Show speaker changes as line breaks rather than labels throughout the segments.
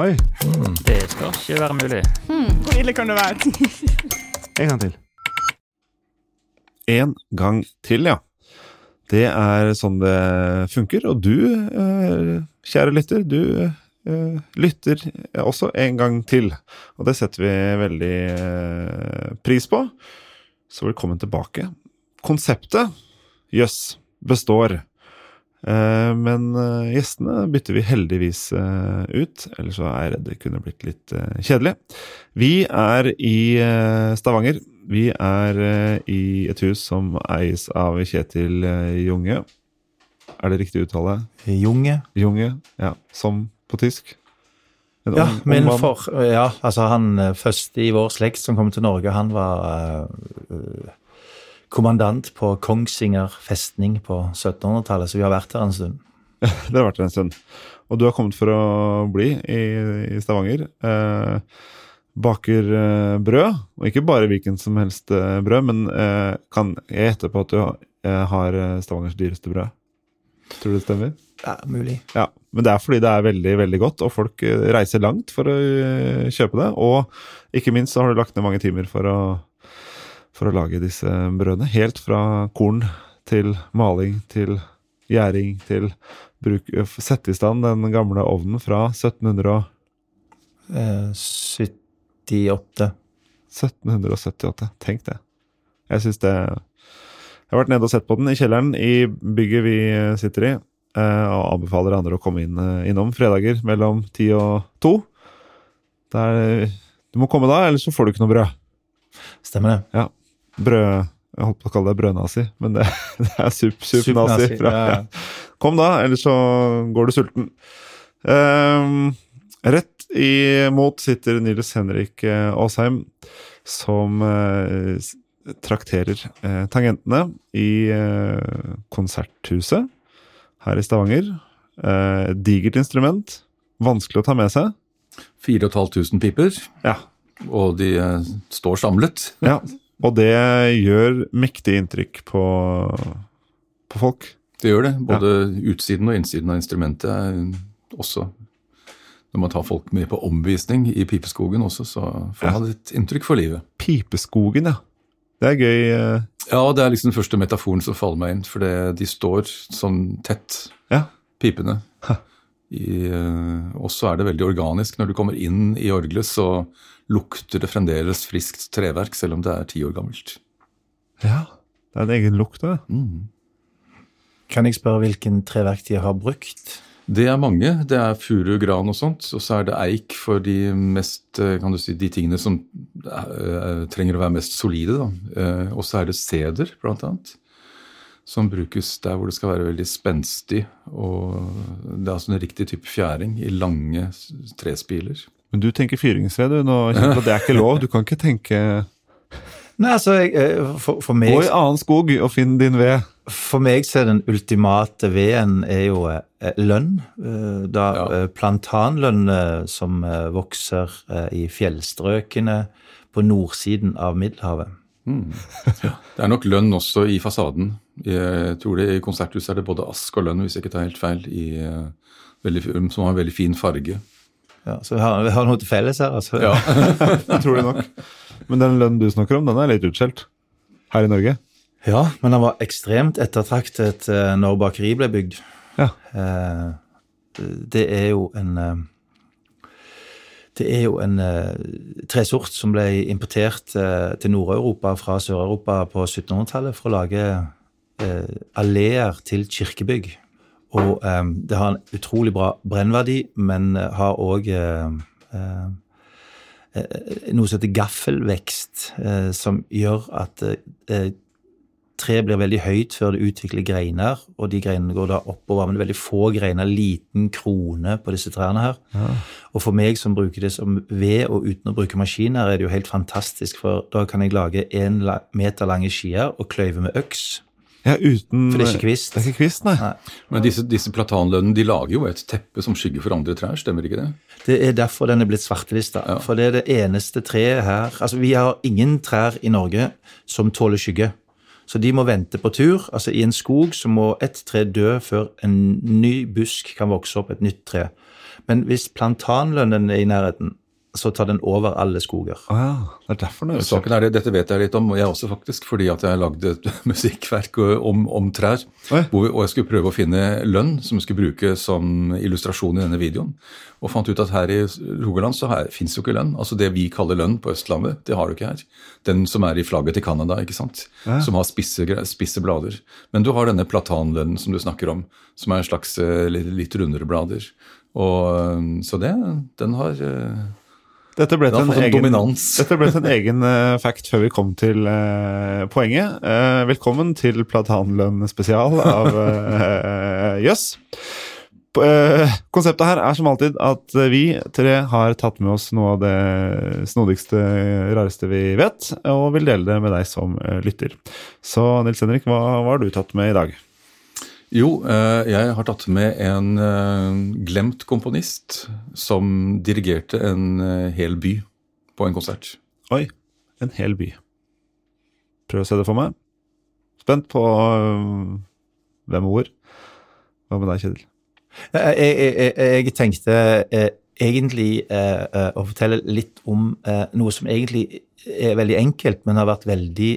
Oi.
Det skal ikke være mulig.
Hvor ille kan det være?
En gang til.
En gang til, ja. Det er sånn det funker. Og du, eh, kjære lytter, du eh, lytter også en gang til. Og det setter vi veldig eh, pris på. Så velkommen tilbake. Konseptet, jøss, består. Eh, men eh, gjestene bytter vi heldigvis eh, ut, ellers så er jeg redd det kunne blitt litt kjedelig. Vi er i Stavanger. Vi er i et hus som eies av Kjetil Junge. Er det riktig uttale?
Junge.
Junge, ja. Som på tysk? En
Ja,
ung-
min for, ja, altså han først første i vår slekt som kom til Norge, han var eh, kommandant på Kongsvinger festning på 1700-tallet, så vi har vært her en stund.
Det har vært her en stund. Og du har kommet for å bli i, i Stavanger. Eh, baker eh, brød, og ikke bare hvilken som helst eh, brød, men eh, kan jeg gjette på at du eh, har eh, Stavangers dyreste brød? Tror du det stemmer?
Ja, mulig.
Ja, men det er fordi det er veldig, veldig godt, og folk eh, reiser langt for å eh, kjøpe det. Og ikke minst så har du lagt ned mange timer for å, for å lage disse brødene. Helt fra korn til maling til gjæring til bruk, sette i stand den gamle ovnen fra 1700 og,
Eh, 78.
1778. Tenk det. Jeg syns det Jeg har vært nede og sett på den i kjelleren i bygget vi sitter i, eh, og anbefaler andre å komme inn, eh, innom fredager mellom ti og to. Der, du må komme da, ellers så får du ikke noe brød.
Stemmer det?
Brød Jeg holdt på å kalle det brødnazi, men det, det er sup, sup-nazi.
Sup-nazi, ja, ja.
Kom da, ellers så går du sulten. Um, rett imot sitter Nils Henrik eh, Aasheim, som uh, trakterer uh, tangentene i uh, Konserthuset her i Stavanger. Eh, digert instrument, vanskelig å ta med seg.
4500 piper,
Ja.
og de eh, står samlet.
ja. Og det gjør mektig inntrykk på, på folk.
Det gjør det. Både utsiden og innsiden av instrumentet også Når man tar folk med på omvisning i pipeskogen også, så får
Ja.
man et inntrykk for livet.
Pipeskogen, ja. Det er gøy. eh,
Ja, det er liksom den første metaforen som faller meg inn, for det, de står sånn tett,
Ja.
pipene. Eh, og så er det veldig organisk. Når du kommer inn i orgelet, så lukter det fremdeles friskt treverk, selv om det er ti år gammelt.
ja. Det er en egen lukt av det.
Mm.
Kan jeg spørre hvilken treverk de har brukt?
Det er mange. Det er furu, gran og sånt. Og så er det eik for de mest, eh, kan du si, de tingene som eh, trenger å være mest solide. da. Eh, og så er det seder, blant annet. Som brukes der hvor det skal være veldig spenstig. Og det er altså en riktig type fjæring i lange trespiler.
Men du tenker fyringsved, du. Nå, det er ikke lov. Du kan ikke tenke
Nei, altså, jeg, for, for, meg...
Gå i annen skog og finn din ved.
for meg så er den ultimate veden er jo eh, lønn. Eh, Da
Ja.
eh, plantanlønn eh, som eh, vokser eh, i fjellstrøkene på nordsiden av Middelhavet.
Det er nok lønn også i fasaden. Jeg tror det I konserthuset er det både ask og lønn, hvis jeg ikke tar helt feil, i, eh, veldig, som har en veldig fin farge.
Ja, så vi har, vi har noe til felles her, altså.
Ja.
Utrolig tror jeg nok. Men den lønnen du snakker om, den er litt utskjelt. Her i Norge.
Ja, men den var ekstremt ettertraktet eh, når bakeri ble bygd.
Ja.
Eh, Det er jo en Det er jo en eh, tresort som ble importert eh, til Nord-Europa fra Sør-Europa på 1700-tallet for å lage eh, alleer til kirkebygg. Og eh, det har en utrolig bra brennverdi, men eh, har òg noe som heter gaffelvekst, eh, som gjør at eh, treet blir veldig høyt før det utvikler greiner, og de greinene går da oppover. Men det er veldig få greiner, liten krone på disse trærne her. Og for meg som bruker det som ved og uten å bruke maskiner, er det jo helt fantastisk, for da kan jeg lage en meter lange skier og kløyve med øks.
Ja, uten
For det er ikke kvist.
Det er ikke kvist, nei.
Nei.
Men disse, disse platanlønnene de lager jo et teppe som skygger for andre trær, stemmer ikke det?
Det er derfor den er blitt svartelista.
Ja.
For det er det eneste treet her Altså, vi har ingen trær i Norge som tåler skygge. Så de må vente på tur. Altså I en skog så må et tre dø før en ny busk kan vokse opp, et nytt tre. Men hvis plantanlønnen er i nærheten, så tar den over alle skoger.
Å ja, det er derfor nå.
Saken er det, Dette vet jeg litt om, og jeg også faktisk, fordi at jeg lagde et musikkverk om, om trær.
Oi.
Hvor, og jeg skulle prøve å finne lønn som jeg skulle bruke som illustrasjon i denne videoen. Og fant ut at her i Rogaland så fins jo ikke lønn. Altså Det vi kaller lønn på Østlandet, det har du ikke her. Den som er i flagget til Canada, ikke sant. Som har spisse, spisse blader. Men du har denne platanlønnen som du snakker om, som er en slags eh, litt, litt rundere blader. Og eh, Så det, den har eh,
Dette ble til en
en
egen, dette ble til en egen eh, fact før vi kom til uh, poenget. Uh, velkommen til Platanlønn spesial av Jøss. Uh, eh, konseptet her er som alltid at eh, vi tre har tatt med oss noe av det snodigste, rareste vi vet, og vil dele det med deg som eh, lytter. Så Nils Henrik, hva, hva har du tatt med i dag?
Jo, eh, jeg har tatt med en eh, glemt komponist som dirigerte en eh, hel by på en konsert.
Oi, en hel by. Prøv å se det for meg. Spent på hvem og hvor. Hva med deg, Kjetil?
Jeg, jeg, jeg, jeg tenkte eh, egentlig å fortelle litt om noe som egentlig er veldig enkelt, men har vært veldig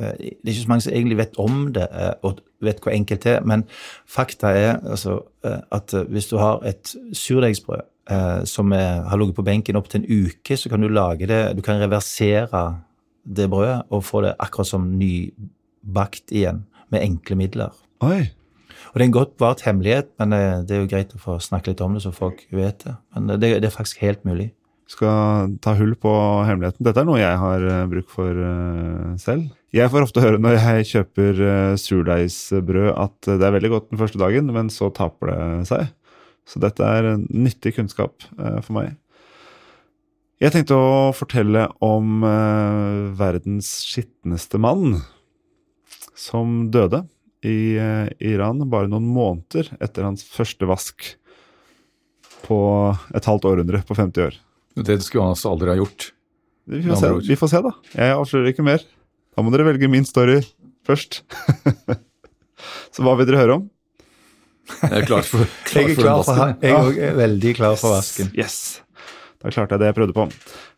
Det er ikke så mange som egentlig vet om det eh, og vet hvor enkelt det er, men fakta er altså eh, at eh, hvis du har et surdeigsbrød eh, som er, har ligget på benken opptil en uke, så kan du lage det Du kan reversere det brødet og få det akkurat som nybakt igjen, med enkle midler.
Oi,
Og det er en godt bevart hemmelighet, men eh, det er jo greit å få snakke litt om det, så folk vet det. Men eh, det, det er faktisk helt mulig.
skal ta hull på hemmeligheten. Dette er noe jeg har bruk for selv. Jeg får ofte høre når jeg kjøper øh, surdeigsbrød at det er veldig godt den første dagen, men så taper det seg. Så dette er nyttig kunnskap øh, for meg. Jeg tenkte å fortelle om verdens skitneste mann, som døde i Iran bare noen måneder etter hans første vask på et halvt århundre, på 50 år.
Det skulle han altså aldri ha gjort.
Vi får, se, vi får se, da. Jeg avslører ikke mer. Da må dere velge min story først. Så hva vil dere høre om?
Jeg er klar for, klar
Jeg er, klar for,
vasken.
jeg er er veldig klar for vasken.
Yes! Da klarte jeg det jeg prøvde på.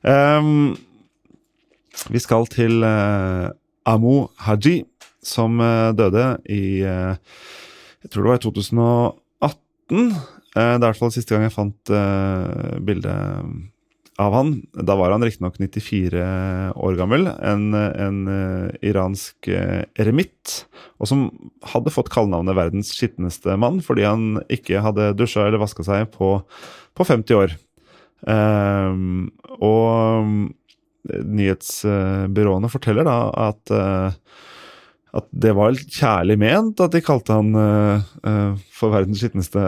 Um, vi skal til uh, Amo Haji, som uh, døde i uh, Jeg tror det var i 2018. Eh, det er i hvert fall siste gang jeg fant uh, bilde av han. Da var han riktignok 94 år gammel. En, en eh, iransk eh, eremitt. Og som hadde fått kallenavnet 'verdens skitneste mann' fordi han ikke hadde dusja eller vaska seg på, på 50 år. Um, og mm, nyhetsbyråene forteller da at eh, at det var kjærlig ment at de kalte han eh, eh, for verdens skitneste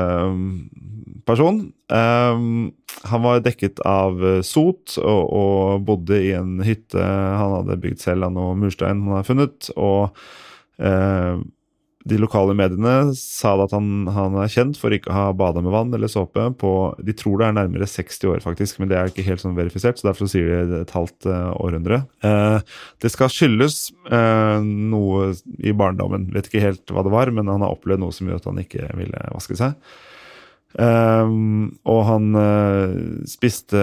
person. Um, han var dekket av eh, sot og, og bodde i en hytte han hadde bygd selv av noe murstein han hadde funnet. Og uh, de lokale mediene sa at han, han er kjent for ikke å ha bada med vann eller såpe på De tror det er nærmere 60 år, faktisk, men det er ikke helt sånn verifisert, så derfor sier de et halvt eh, århundre. Eh, det skal skyldes eh, noe i barndommen. Vet ikke helt hva det var, men han har opplevd noe som gjør at han ikke ville vaske seg. Ehm, og han uh, spiste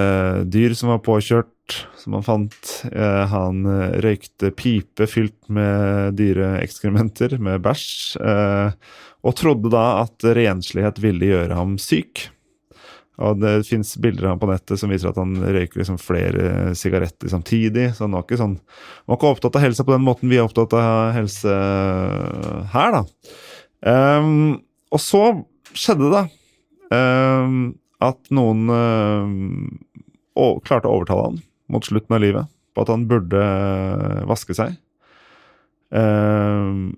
dyr som var påkjørt, som han fant. Uh, han eh, røykte pipe fylt med dyreekskrementer, med bæsj. Uh, og trodde da at renslighet ville gjøre ham syk. Og det fins bilder av ham på nettet som viser at han røyker liksom flere sigaretter samtidig. Så han var ikke sånn Han var ikke opptatt av helse på den måten vi er opptatt av helse her, da. Um, og så skjedde det, da. Ehm, at noen ehm, klarte å overtale han mot slutten av livet på at han burde eh, vaske seg. Ehm,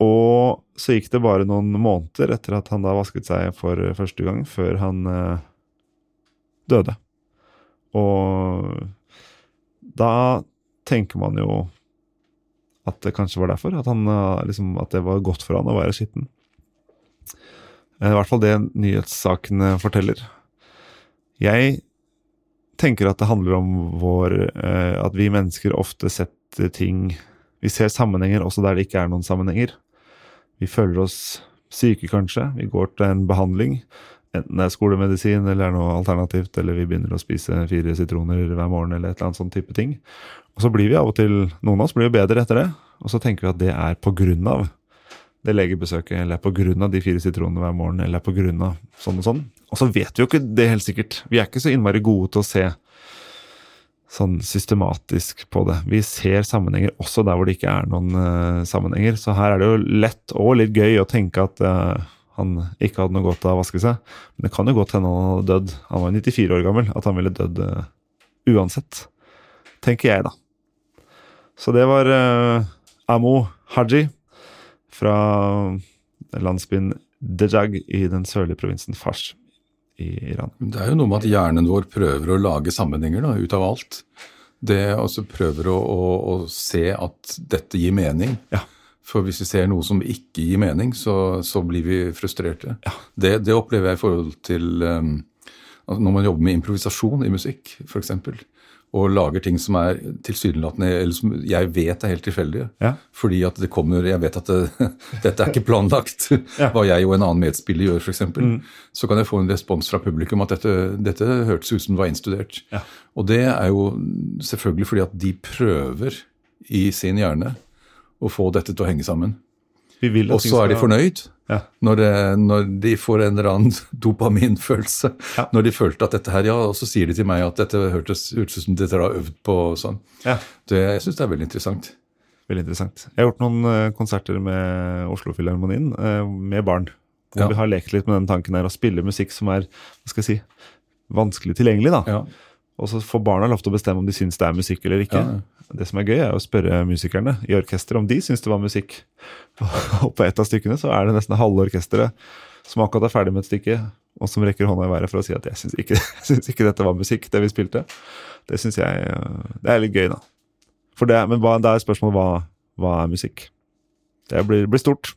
og så gikk det bare noen måneder etter at han da vasket seg for første gang, før han eh, døde. Og da tenker man jo at det kanskje var derfor. At, han, eh, liksom, at det var godt for han å være skitten. Eh, I hvert fall det nyhetssakene forteller. Jeg tenker at det handler om vår eh, At vi mennesker ofte setter ting Vi ser sammenhenger også der det ikke er noen sammenhenger. Vi føler oss syke, kanskje. Vi går til en behandling. Enten det er skolemedisin eller er noe alternativt, eller vi begynner å spise fire sitroner hver morgen, eller et eller annet sånn type ting. Og så blir vi av og til, noen av oss blir jo bedre etter det, og så tenker vi at det er på grunn av det legebesøket, eller er av de fire sitronene hver morgen, eller er av sånn og sånn. Og så vet vi jo ikke det helt sikkert. Vi er ikke så innmari gode til å se sånn systematisk på det. Vi ser sammenhenger også der hvor det ikke er noen uh, sammenhenger. Så her er det jo lett og litt gøy å tenke at uh, han ikke hadde noe godt av å vaske seg. Men det kan jo godt hende han hadde dødd. Han var 94 år gammel. At han ville dødd uh, uansett. Tenker jeg, da. Så det var Amo Haji fra landsbyen Dejag i den sørlige provinsen Fars i Iran.
Det er jo noe med at hjernen vår prøver å lage sammenhenger da, ut av alt. Det altså prøver å, å, å se at dette gir mening.
Ja.
For hvis vi ser noe som ikke gir mening, så, så blir vi frustrerte. Det, det opplever jeg i forhold til um, altså når man jobber med improvisasjon i musikk, f.eks. Og lager ting som er tilsynelatende Eller som jeg vet er helt tilfeldige.
Ja.
Fordi at det kommer Jeg vet at det, dette er ikke planlagt, hva jeg og en annen medspiller gjør, f.eks.
Mm.
Så kan jeg få en respons fra publikum at dette, dette hørtes ut som det var innstudert.
Ja.
Og det er jo selvfølgelig fordi at de prøver i sin hjerne å få dette til å henge sammen. Og så er de fornøyd
Ja.
når, når de får en eller annen dopaminfølelse.
Ja.
Når de følte at dette her, ja, og så sier de til meg at dette hørtes ut som dette har øvd på og sånn.
Ja.
Det, jeg syns det er veldig interessant.
Veldig interessant. Jeg har gjort noen eh, konserter med Oslo-filharmonien eh, med barn. Hvor
Ja.
vi har lekt litt med den tanken her å spille musikk som er hva skal jeg si, vanskelig tilgjengelig. da. Og så får barna lov til å bestemme om de syns det er musikk eller ikke.
Ja.
Det som er gøy, er å spørre musikerne i orkesteret om de syns det var musikk. Og på et av stykkene så er det nesten halve orkesteret som akkurat er ferdig med et stykke, og som rekker hånda i været for å si at jeg syns ikke, ikke dette var musikk, det vi spilte. Det syns jeg øh, Det er litt gøy, da. For det, men hva, det er spørsmålet hva, hva er musikk? Det blir, blir stort.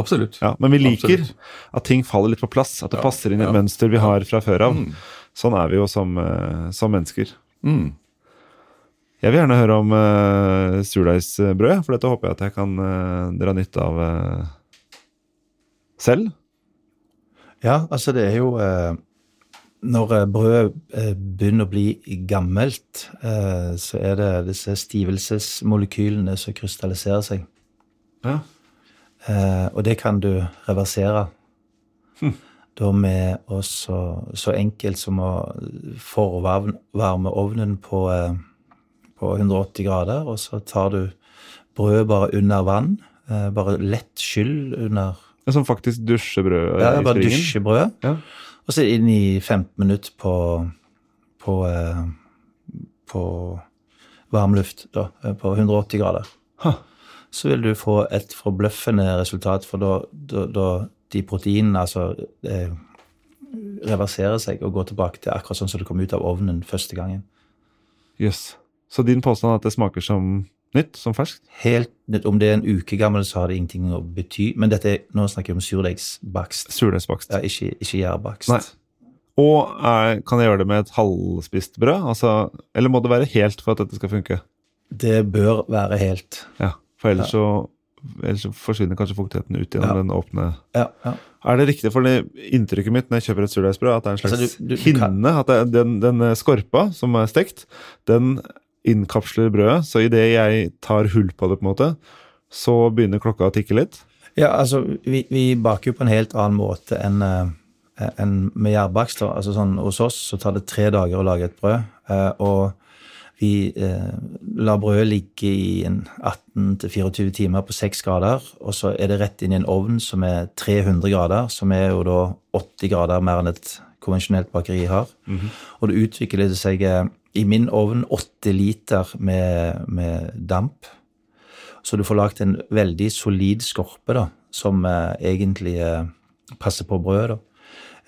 Absolutt.
Ja, men vi liker
Absolutt.
at ting faller litt på plass. At det
Ja,
passer inn i et
ja.
mønster vi har fra før av.
Mm.
Sånn er vi jo som, eh, som mennesker.
Mm.
Jeg vil gjerne høre om uh, surdeigsbrød, for dette håper jeg at jeg kan uh, dra nytte av uh, selv.
Ja, altså det er jo uh, Når eh, brødet eh, begynner å bli gammelt, eh, så er det disse stivelsesmolekylene som krystalliserer seg.
Ja.
Eh, og det kan du reversere. Da med også så, enkelt som å forvarme ovnen på, eh, på 180 grader, og så tar du brødet bare under vann. Eh, bare lett skyll under
Som faktisk dusjer brød
ja,
i
bare brød.
Ja.
Og så inn i 15 minutter på på, eh, på varmluft, da, eh, på 180 grader.
Ha.
Så vil du få et forbløffende resultat, for da, da, da de proteinene altså eh, reverserer seg og går tilbake til akkurat sånn som det kom ut av ovnen første gangen.
Jøss. Så din påstand er at det smaker som nytt? Som ferskt?
Helt nytt. Om det er en uke gammel, så har det ingenting å bety. Men dette nå snakker vi om surdeigsbakst,
Surdeigsbakst.
ja, ikke, ikke gjærbakst.
Nei. Og er, kan jeg gjøre det med et halvspist brød? Altså, eller må det være helt for at dette skal funke?
Det bør være helt.
Ja, For ellers, så, ellers forsvinner kanskje fuktigheten ut gjennom
Ja.
den åpne
Ja, ja.
Er det riktig, for det inntrykket mitt når jeg kjøper et surdeigsbrød, at det er en slags
Altså, du- du- hinne kan-?
At den, den skorpa som er stekt, den innkapsler brødet. Så idet jeg tar hull på det, på en måte, så begynner klokka å tikke litt.
Ja, altså, vi, vi baker jo på en helt annen måte enn en med gjærbakst. Altså sånn, hos oss så tar det tre dager å lage et brød, eh, og vi eh, lar brødet ligge i 18-24 timer på 6 grader, og så er det rett inn i en ovn som er 300 grader, som er jo da 80 grader mer enn et konvensjonelt bakeri har. Og det utvikler seg eh, i min ovn 80 liter med, med damp. Så du får lagd en veldig solid skorpe, da, som eh, egentlig eh, passer på brødet.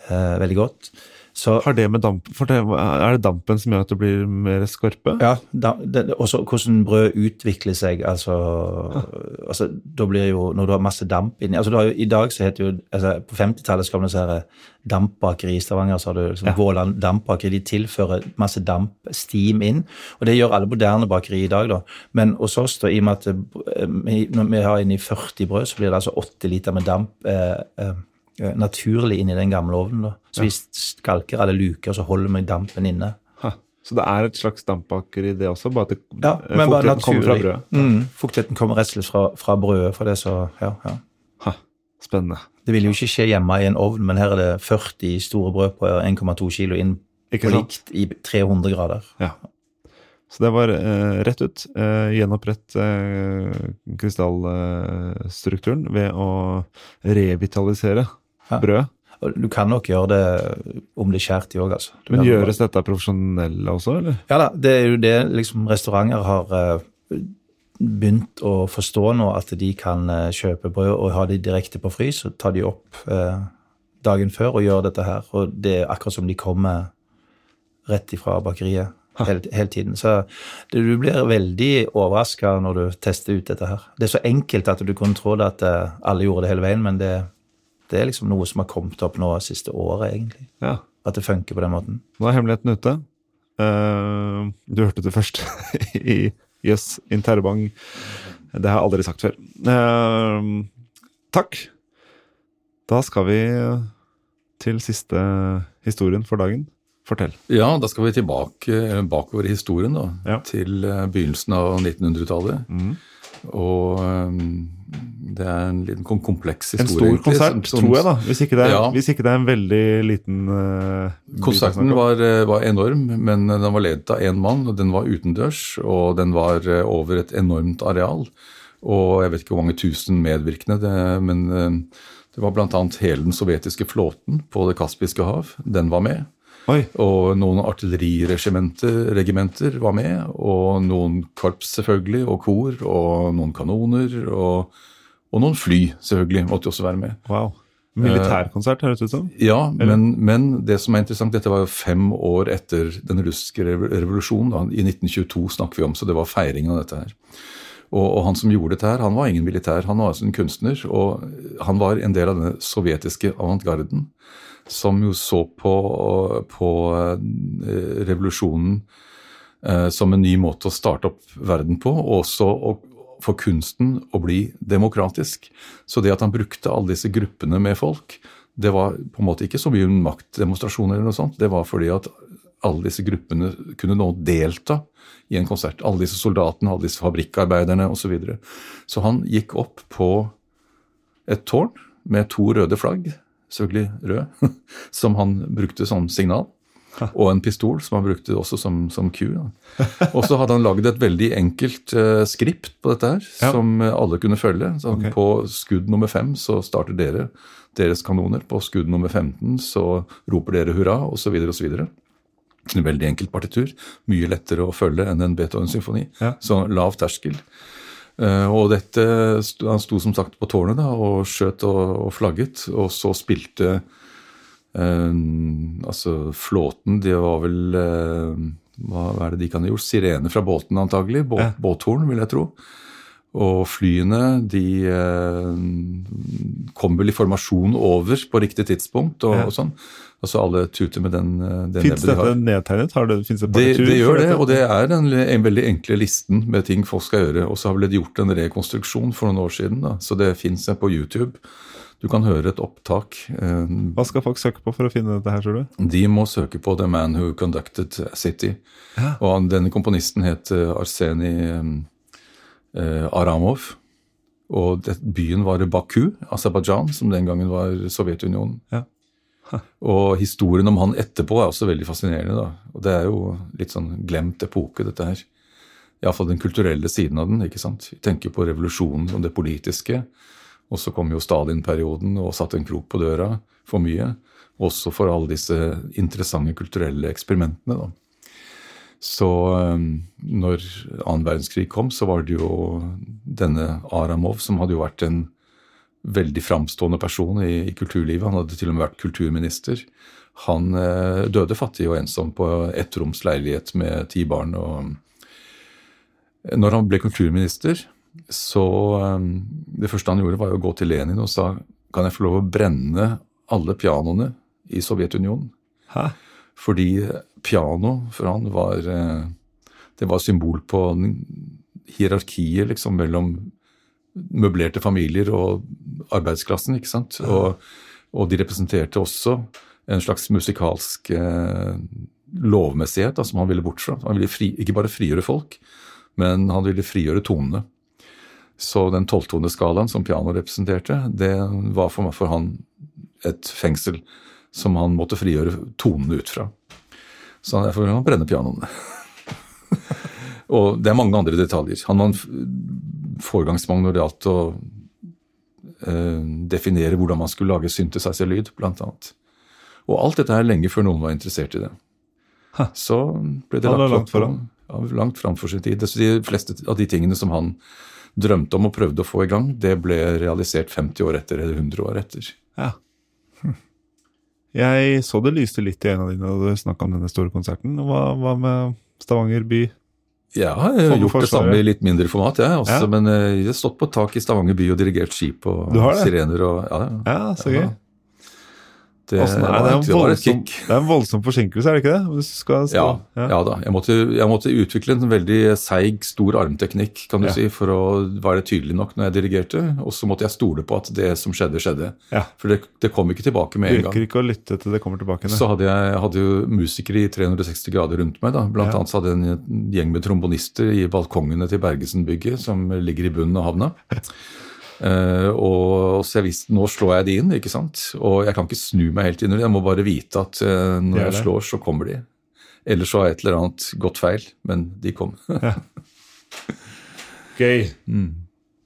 Eh, veldig godt. Så
Har det med damp det, Er det dampen som gjør at det blir mer skorpe?
Ja, Og det, det- også hvordan brød utvikler seg. Altså, altså da blir jo, Når du har masse damp inni altså har I dag så heter jo altså På 50-tallet skal man sånn dampbakeri i Stavanger. så har du liksom
Ja.
Våland dampbakeri. De tilfører masse damp, steam, inn. Og det gjør alle moderne bakeri i dag. da. Men hos oss, da, i og med at eh, når vi har inni 40 brød, så blir det altså 80 liter med damp eh, eh, eh, inn i den gamle ovnen. da. Så vi skalker alle luker, så holder vi dampen inne.
Ha. Så det er et slags dampbakeri, det også? Bare at det,
Ja,
eh,
men
fuktigheten kommer fra brødet?
Mm, fuktigheten kommer rett og slett fra, fra brødet. fra det så, ja, ja.
Ha. Spennende.
Det vil jo ikke skje hjemme i en ovn, men her er det 40 store brød på 1,2 kilo inn på likt i 300 grader.
Ja. Så det var eh, rett ut. Eh, gjenopprett eh, krystallstrukturen ved å revitalisere
Ja. brød. Du kan nok gjøre det om det er skjært i òg, altså. Du
Men gjøres dette profesjonelle også, eller?
Ja da, det er jo det liksom restauranter har eh, begynt å forstå nå, at de kan eh, kjøpe brød og ha de direkte på frys, og ta de opp eh, dagen før og gjør dette her. Og det er akkurat som de kommer rett ifra bakeriet hele, hele tiden. Så det, du blir veldig overraska når du tester ut dette her. Det er så enkelt at du kunne tro at alle gjorde det hele veien, men det, det er liksom noe som har kommet opp nå siste året, egentlig.
Ja.
At det funker på den måten.
Nå er hemmeligheten ute. Uh, du hørte det først i Jøss Interbank. Det har jeg aldri sagt før. Uh, takk. Da skal vi til siste historien for dagen. Fortell.
Ja, da skal vi tilbake eh, bakover i historien, da.
Ja.
Til begynnelsen av 1900-tallet.
Mm.
Og eh, det er en liten kompleks historie.
En stor
egentlig,
konsert,
som- som-
tror jeg, da. Hvis ikke det er,
Ja.
hvis ikke det er en veldig liten uh,
Konserten var, eh, var enorm, men den var ledet av én mann. og Den var utendørs, og den var eh, over et enormt areal. Og jeg vet ikke hvor mange tusen medvirkende, det, men eh, det var bl.a. hele den sovjetiske flåten på Det kaspiske hav. Den var med.
Oi.
Og noen artilleriregimenter var med, og noen korps selvfølgelig, og kor, og noen kanoner, og, og noen fly selvfølgelig måtte også være med.
Wow. Militærkonsert, høres det ut som.
Ja, men, men det som er interessant, dette var jo fem år etter den russiske revolusjonen. Da. I 1922 snakker vi om, så det var feiringen av dette her. Og, og han som gjorde dette her, han var ingen militær, han var altså en kunstner. Og han var en del av den sovjetiske avantgarden, som jo så på, på eh, revolusjonen eh, som en ny måte å starte opp verden på, og også å for kunsten å bli demokratisk. Så det at han brukte alle disse gruppene med folk, det var på en måte ikke så mye maktdemonstrasjoner eller noe sånt. Det var fordi at alle disse gruppene kunne nå delta i en konsert. Alle disse soldatene, alle disse fabrikkarbeiderne osv. Så, videre. så han gikk opp på et tårn med to røde flagg, selvfølgelig rød, som han brukte som signal. Og en pistol, som han brukte også som, som ku. Og så hadde han lagd et veldig enkelt uh, skript på dette her,
Ja.
som eh, alle kunne følge. Så
Ok.
På skudd nummer fem så starter dere deres kanoner. På skudd nummer 15 så roper dere hurra, osv. osv. En veldig enkelt partitur. Mye lettere å følge enn en Beethoven-symfoni.
Ja.
Så lav terskel. Eh, og dette, Han sto som sagt på tårnet da, og skjøt og, og flagget, og så spilte eh, altså flåten Det var vel eh, hva, er det de kan ha gjort? Sirene fra båten antagelig. Bå,
Ja.
Båthorn, vil jeg tro. Og flyene de eh, kom vel i formasjon over på riktig tidspunkt og,
Ja.
og sånn. Altså alle tuter med den, den
Fins
nebbet de
dette nedtegnet? Har det, det
Det, det gjør det, og det er den en veldig enkle listen med ting folk skal gjøre. Og så har vel det gjort en rekonstruksjon for noen år siden, da. så det fins på YouTube. Du kan høre et opptak. Eh,
Hva skal folk søke på for å finne dette her, tror du?
De må søke på The Man Who Conducted City.
Ja.
Og denne komponisten het eh, Arseni eh, Aramov. Og byen var Baku, Aserbajdsjan, som den gangen var Sovjetunionen.
Ja.
Og historien om han etterpå er også veldig fascinerende. da. Og det er jo litt sånn glemt epoke, dette her. Iallfall den kulturelle siden av den. ikke sant? Vi tenker på revolusjonen og det politiske. Og så kom jo Stalin-perioden og satte en krok på døra for mye. Også for alle disse interessante kulturelle eksperimentene. da. Så eh, når annen verdenskrig kom, så var det jo denne Aramov, som hadde jo vært en veldig framstående person i, i kulturlivet. Han hadde til og med vært kulturminister. Han eh, døde fattig og ensom på ettroms leilighet med ti barn. og når han ble kulturminister, så eh, Det første han gjorde, var å gå til Lenin og sa kan jeg få lov å brenne alle pianoene i Sovjetunionen.
Hæ?
Fordi piano for han var eh, Det var symbol på hierarkiet liksom mellom møblerte familier og arbeidsklassen. ikke sant? Og, og de representerte også en slags musikalsk eh, lovmessighet da, som han ville bort fra. Han ville fri, ikke bare frigjøre folk, men han ville frigjøre tonene. Så den tolvtoneskalaen som piano representerte, det var for, for han et fengsel som han måtte frigjøre tonene ut fra. Så derfor han brenne pianoene. og det er mange andre detaljer. Han var en foregangsmann når det gjaldt å eh, definere hvordan man skulle lage synthesizer-lyd, annet. Og alt dette er lenge før noen var interessert i det. Så ble det lagt
langt foran.
Ja, langt framfor sin tid. De fleste av de tingene som han drømte om og prøvde å få i gang, det ble realisert 50 år etter eller 100 år etter.
Ja. Jeg så det lyste litt i øynene dine da du snakka om denne store konserten. Hva, hva med Stavanger by?
Jeg har gjort det samme i litt mindre format, jeg. også,
Ja.
Men eh, jeg har stått på tak i Stavanger by og dirigert skip og sirener og Ja, ja.
Ja, så
Ja.
gøy.
Det,
Åssen er det?
var,
Det en
det var et kick.
det er en voldsom forsinkelse, er det ikke det? Stå.
Ja, ja da. Jeg måtte, jeg måtte utvikle en veldig seig, stor armteknikk kan du
Ja.
si, for å være tydelig nok når jeg dirigerte. Og så måtte jeg stole på at det som skjedde, skjedde.
Ja.
For det, det kom ikke tilbake med en gang.
Virker ikke å lytte til det kommer tilbake.
Så hadde jeg, jeg hadde jo musikere i 360 grader rundt meg. da. Blant
Ja.
annet så hadde jeg en gjeng med trombonister i balkongene til Bergesen-bygget, som ligger i bunnen av havna. Eh, og så jeg visste nå slår jeg de inn, ikke sant. Og jeg kan ikke snu meg helt innover. Jeg må bare vite at uh, når
Det
jeg slår, så kommer de. Ellers så har et eller annet gått feil, men de kom.
Gøy.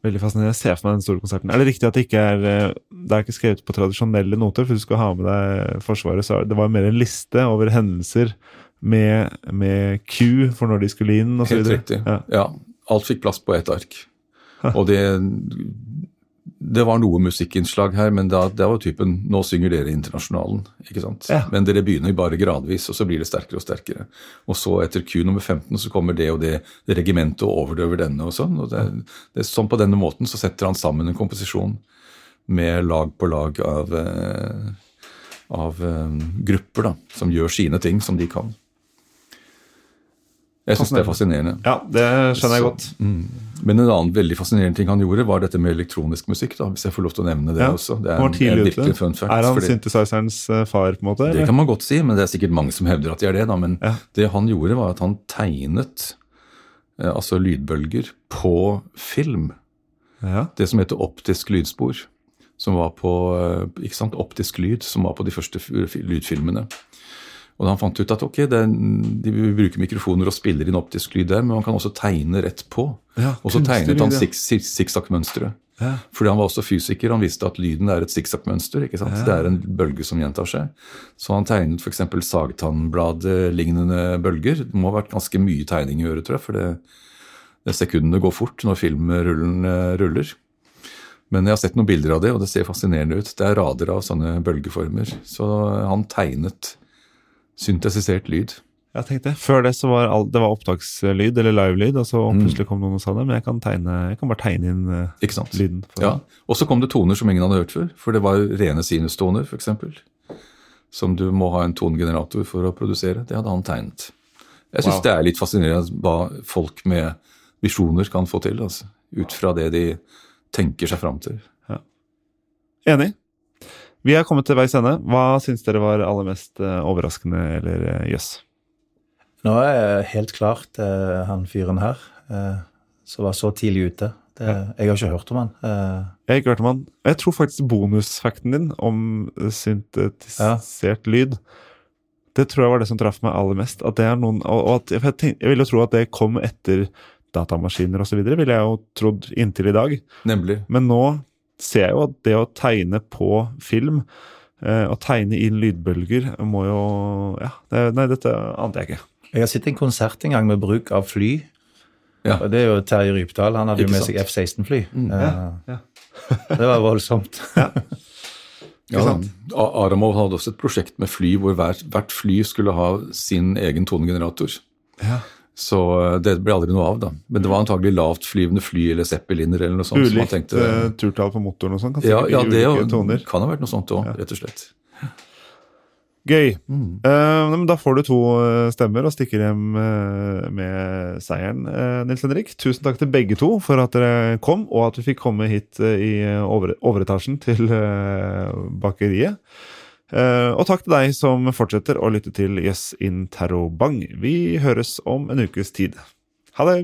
Veldig fascinerende. Jeg ser for meg den store konserten. Er det riktig at det ikke er eh, Det er ikke skrevet på tradisjonelle noter, for du skal ha med deg Forsvaret, så det var mer en liste over hendelser med, med Q for når de skulle inn, osv.
Helt riktig.
Ja.
Ja. Alt fikk plass på ett ark. Og det det var noe musikkinnslag her, men da, det var typen Nå synger dere Internasjonalen. ikke sant?
Ja.
Men dere begynner bare gradvis, og så blir det sterkere og sterkere. Og så etter Q nummer 15 så kommer det og det, det regimentet og overdøver denne og sånn. og det, det er sånn På denne måten så setter han sammen en komposisjon med lag på lag av, eh, av eh, grupper da, som gjør sine ting som de kan. Jeg syns det er fascinerende.
Ja, det skjønner jeg
Så-
godt.
Mm. Men en annen veldig fascinerende ting han gjorde, var dette med elektronisk musikk. da, Hvis jeg får lov til å nevne det
Ja,
også. Det er
var
en, en virkelig fun fact.
Er han
fordi-
eh, far, på en måte?
det kan man godt si, men det er sikkert mange som hevder at de er det. da, Men
Ja.
det han gjorde, var at han tegnet eh, altså lydbølger på film.
Ja.
Det som heter optisk lydspor. Som var på eh, ikke sant, optisk lyd, som var på de første lydfilmene. Og da han fant ut at ok, det de bruker mikrofoner og spiller inn optisk lyd der, men man kan også tegne rett på.
Ja,
og så tegnet han
lyd, ja. Ja.
Fordi han var også fysiker, han visste at lyden er et sikksakk-mønster. ikke sant? Det er en bølge som gjentar seg. Så han tegnet f.eks. sagtannbladlignende bølger. Det må ha vært ganske mye tegning i øret, tror jeg, for det, det sekundene går fort når filmrullen eh, ruller. Men jeg har sett noen bilder av det, og det ser fascinerende ut. Det er rader av sånne bølgeformer. Så han tegnet syntesisert lyd.
Jeg tenkte, Før det så var all, det var opptakslyd eller livelyd, og så
Mm.
plutselig kom noen og sa det. Men jeg kan, tegne, jeg kan bare tegne inn eh,
Ikke sant?
lyden.
Ja, Og så kom det toner som ingen hadde hørt før. For det var rene sinustoner, f.eks. Som du må ha en tonegenerator for å produsere. Det hadde han tegnet. Jeg syns
Wow.
det er litt fascinerende hva folk med visjoner kan få til. Altså, ut fra det de tenker seg fram til.
Enig. Vi er kommet til veis ende. Hva syns dere var aller mest eh, overraskende eller jøss? jøss?
Nå er helt klart eh, han fyren her, eh, som var så tidlig ute. Det, Jeg har ikke hørt om han. Eh,
Jeg har ikke hørt om han. Jeg tror faktisk bonusfakten din om syntetisert syntetisert lyd Det tror jeg var det som traff meg aller mest. At det er noen, og, og at, jeg, tenk, jeg vil jo tro at det kom etter datamaskiner osv., ville jeg jo trodd inntil i dag.
Nemlig.
Men nå ser jeg jo at det å tegne på film, å og tegne inn lydbølger, må jo Ja, det, nei, dette ante jeg ikke.
jeg har sett en konsert en gang med bruk av fly.
Ja.
Og det er jo Terje Rypdal. Han hadde jo med
sant.
seg F-16-fly.
Mm.
Eh,
Ja, ja.
Det var voldsomt.
Ja, Ja, Aramov hadde også et prosjekt med fly hvor hvert, hvert fly skulle ha sin egen tonegenerator.
Ja.
Så eh, det ble aldri noe av, da. Men det var antagelig lavtflyvende fly eller zeppeliner eller noe sånt.
Ulikt
tenkte,
uh, turtall på motoren og sånn. Kan
ja, ja, det jo- kan ha vært noe sånt òg, rett og slett.
Gøy.
Mm.
Uh, men da får du to stemmer og stikker hjem med seieren, Nils Henrik. Tusen takk til begge to for at dere kom, og at vi fikk komme hit i over, overetasjen til bakeriet. Eh, og takk til deg som fortsetter å lytte til Yes in Terrobang. Vi høres om en ukes tid. Ha det!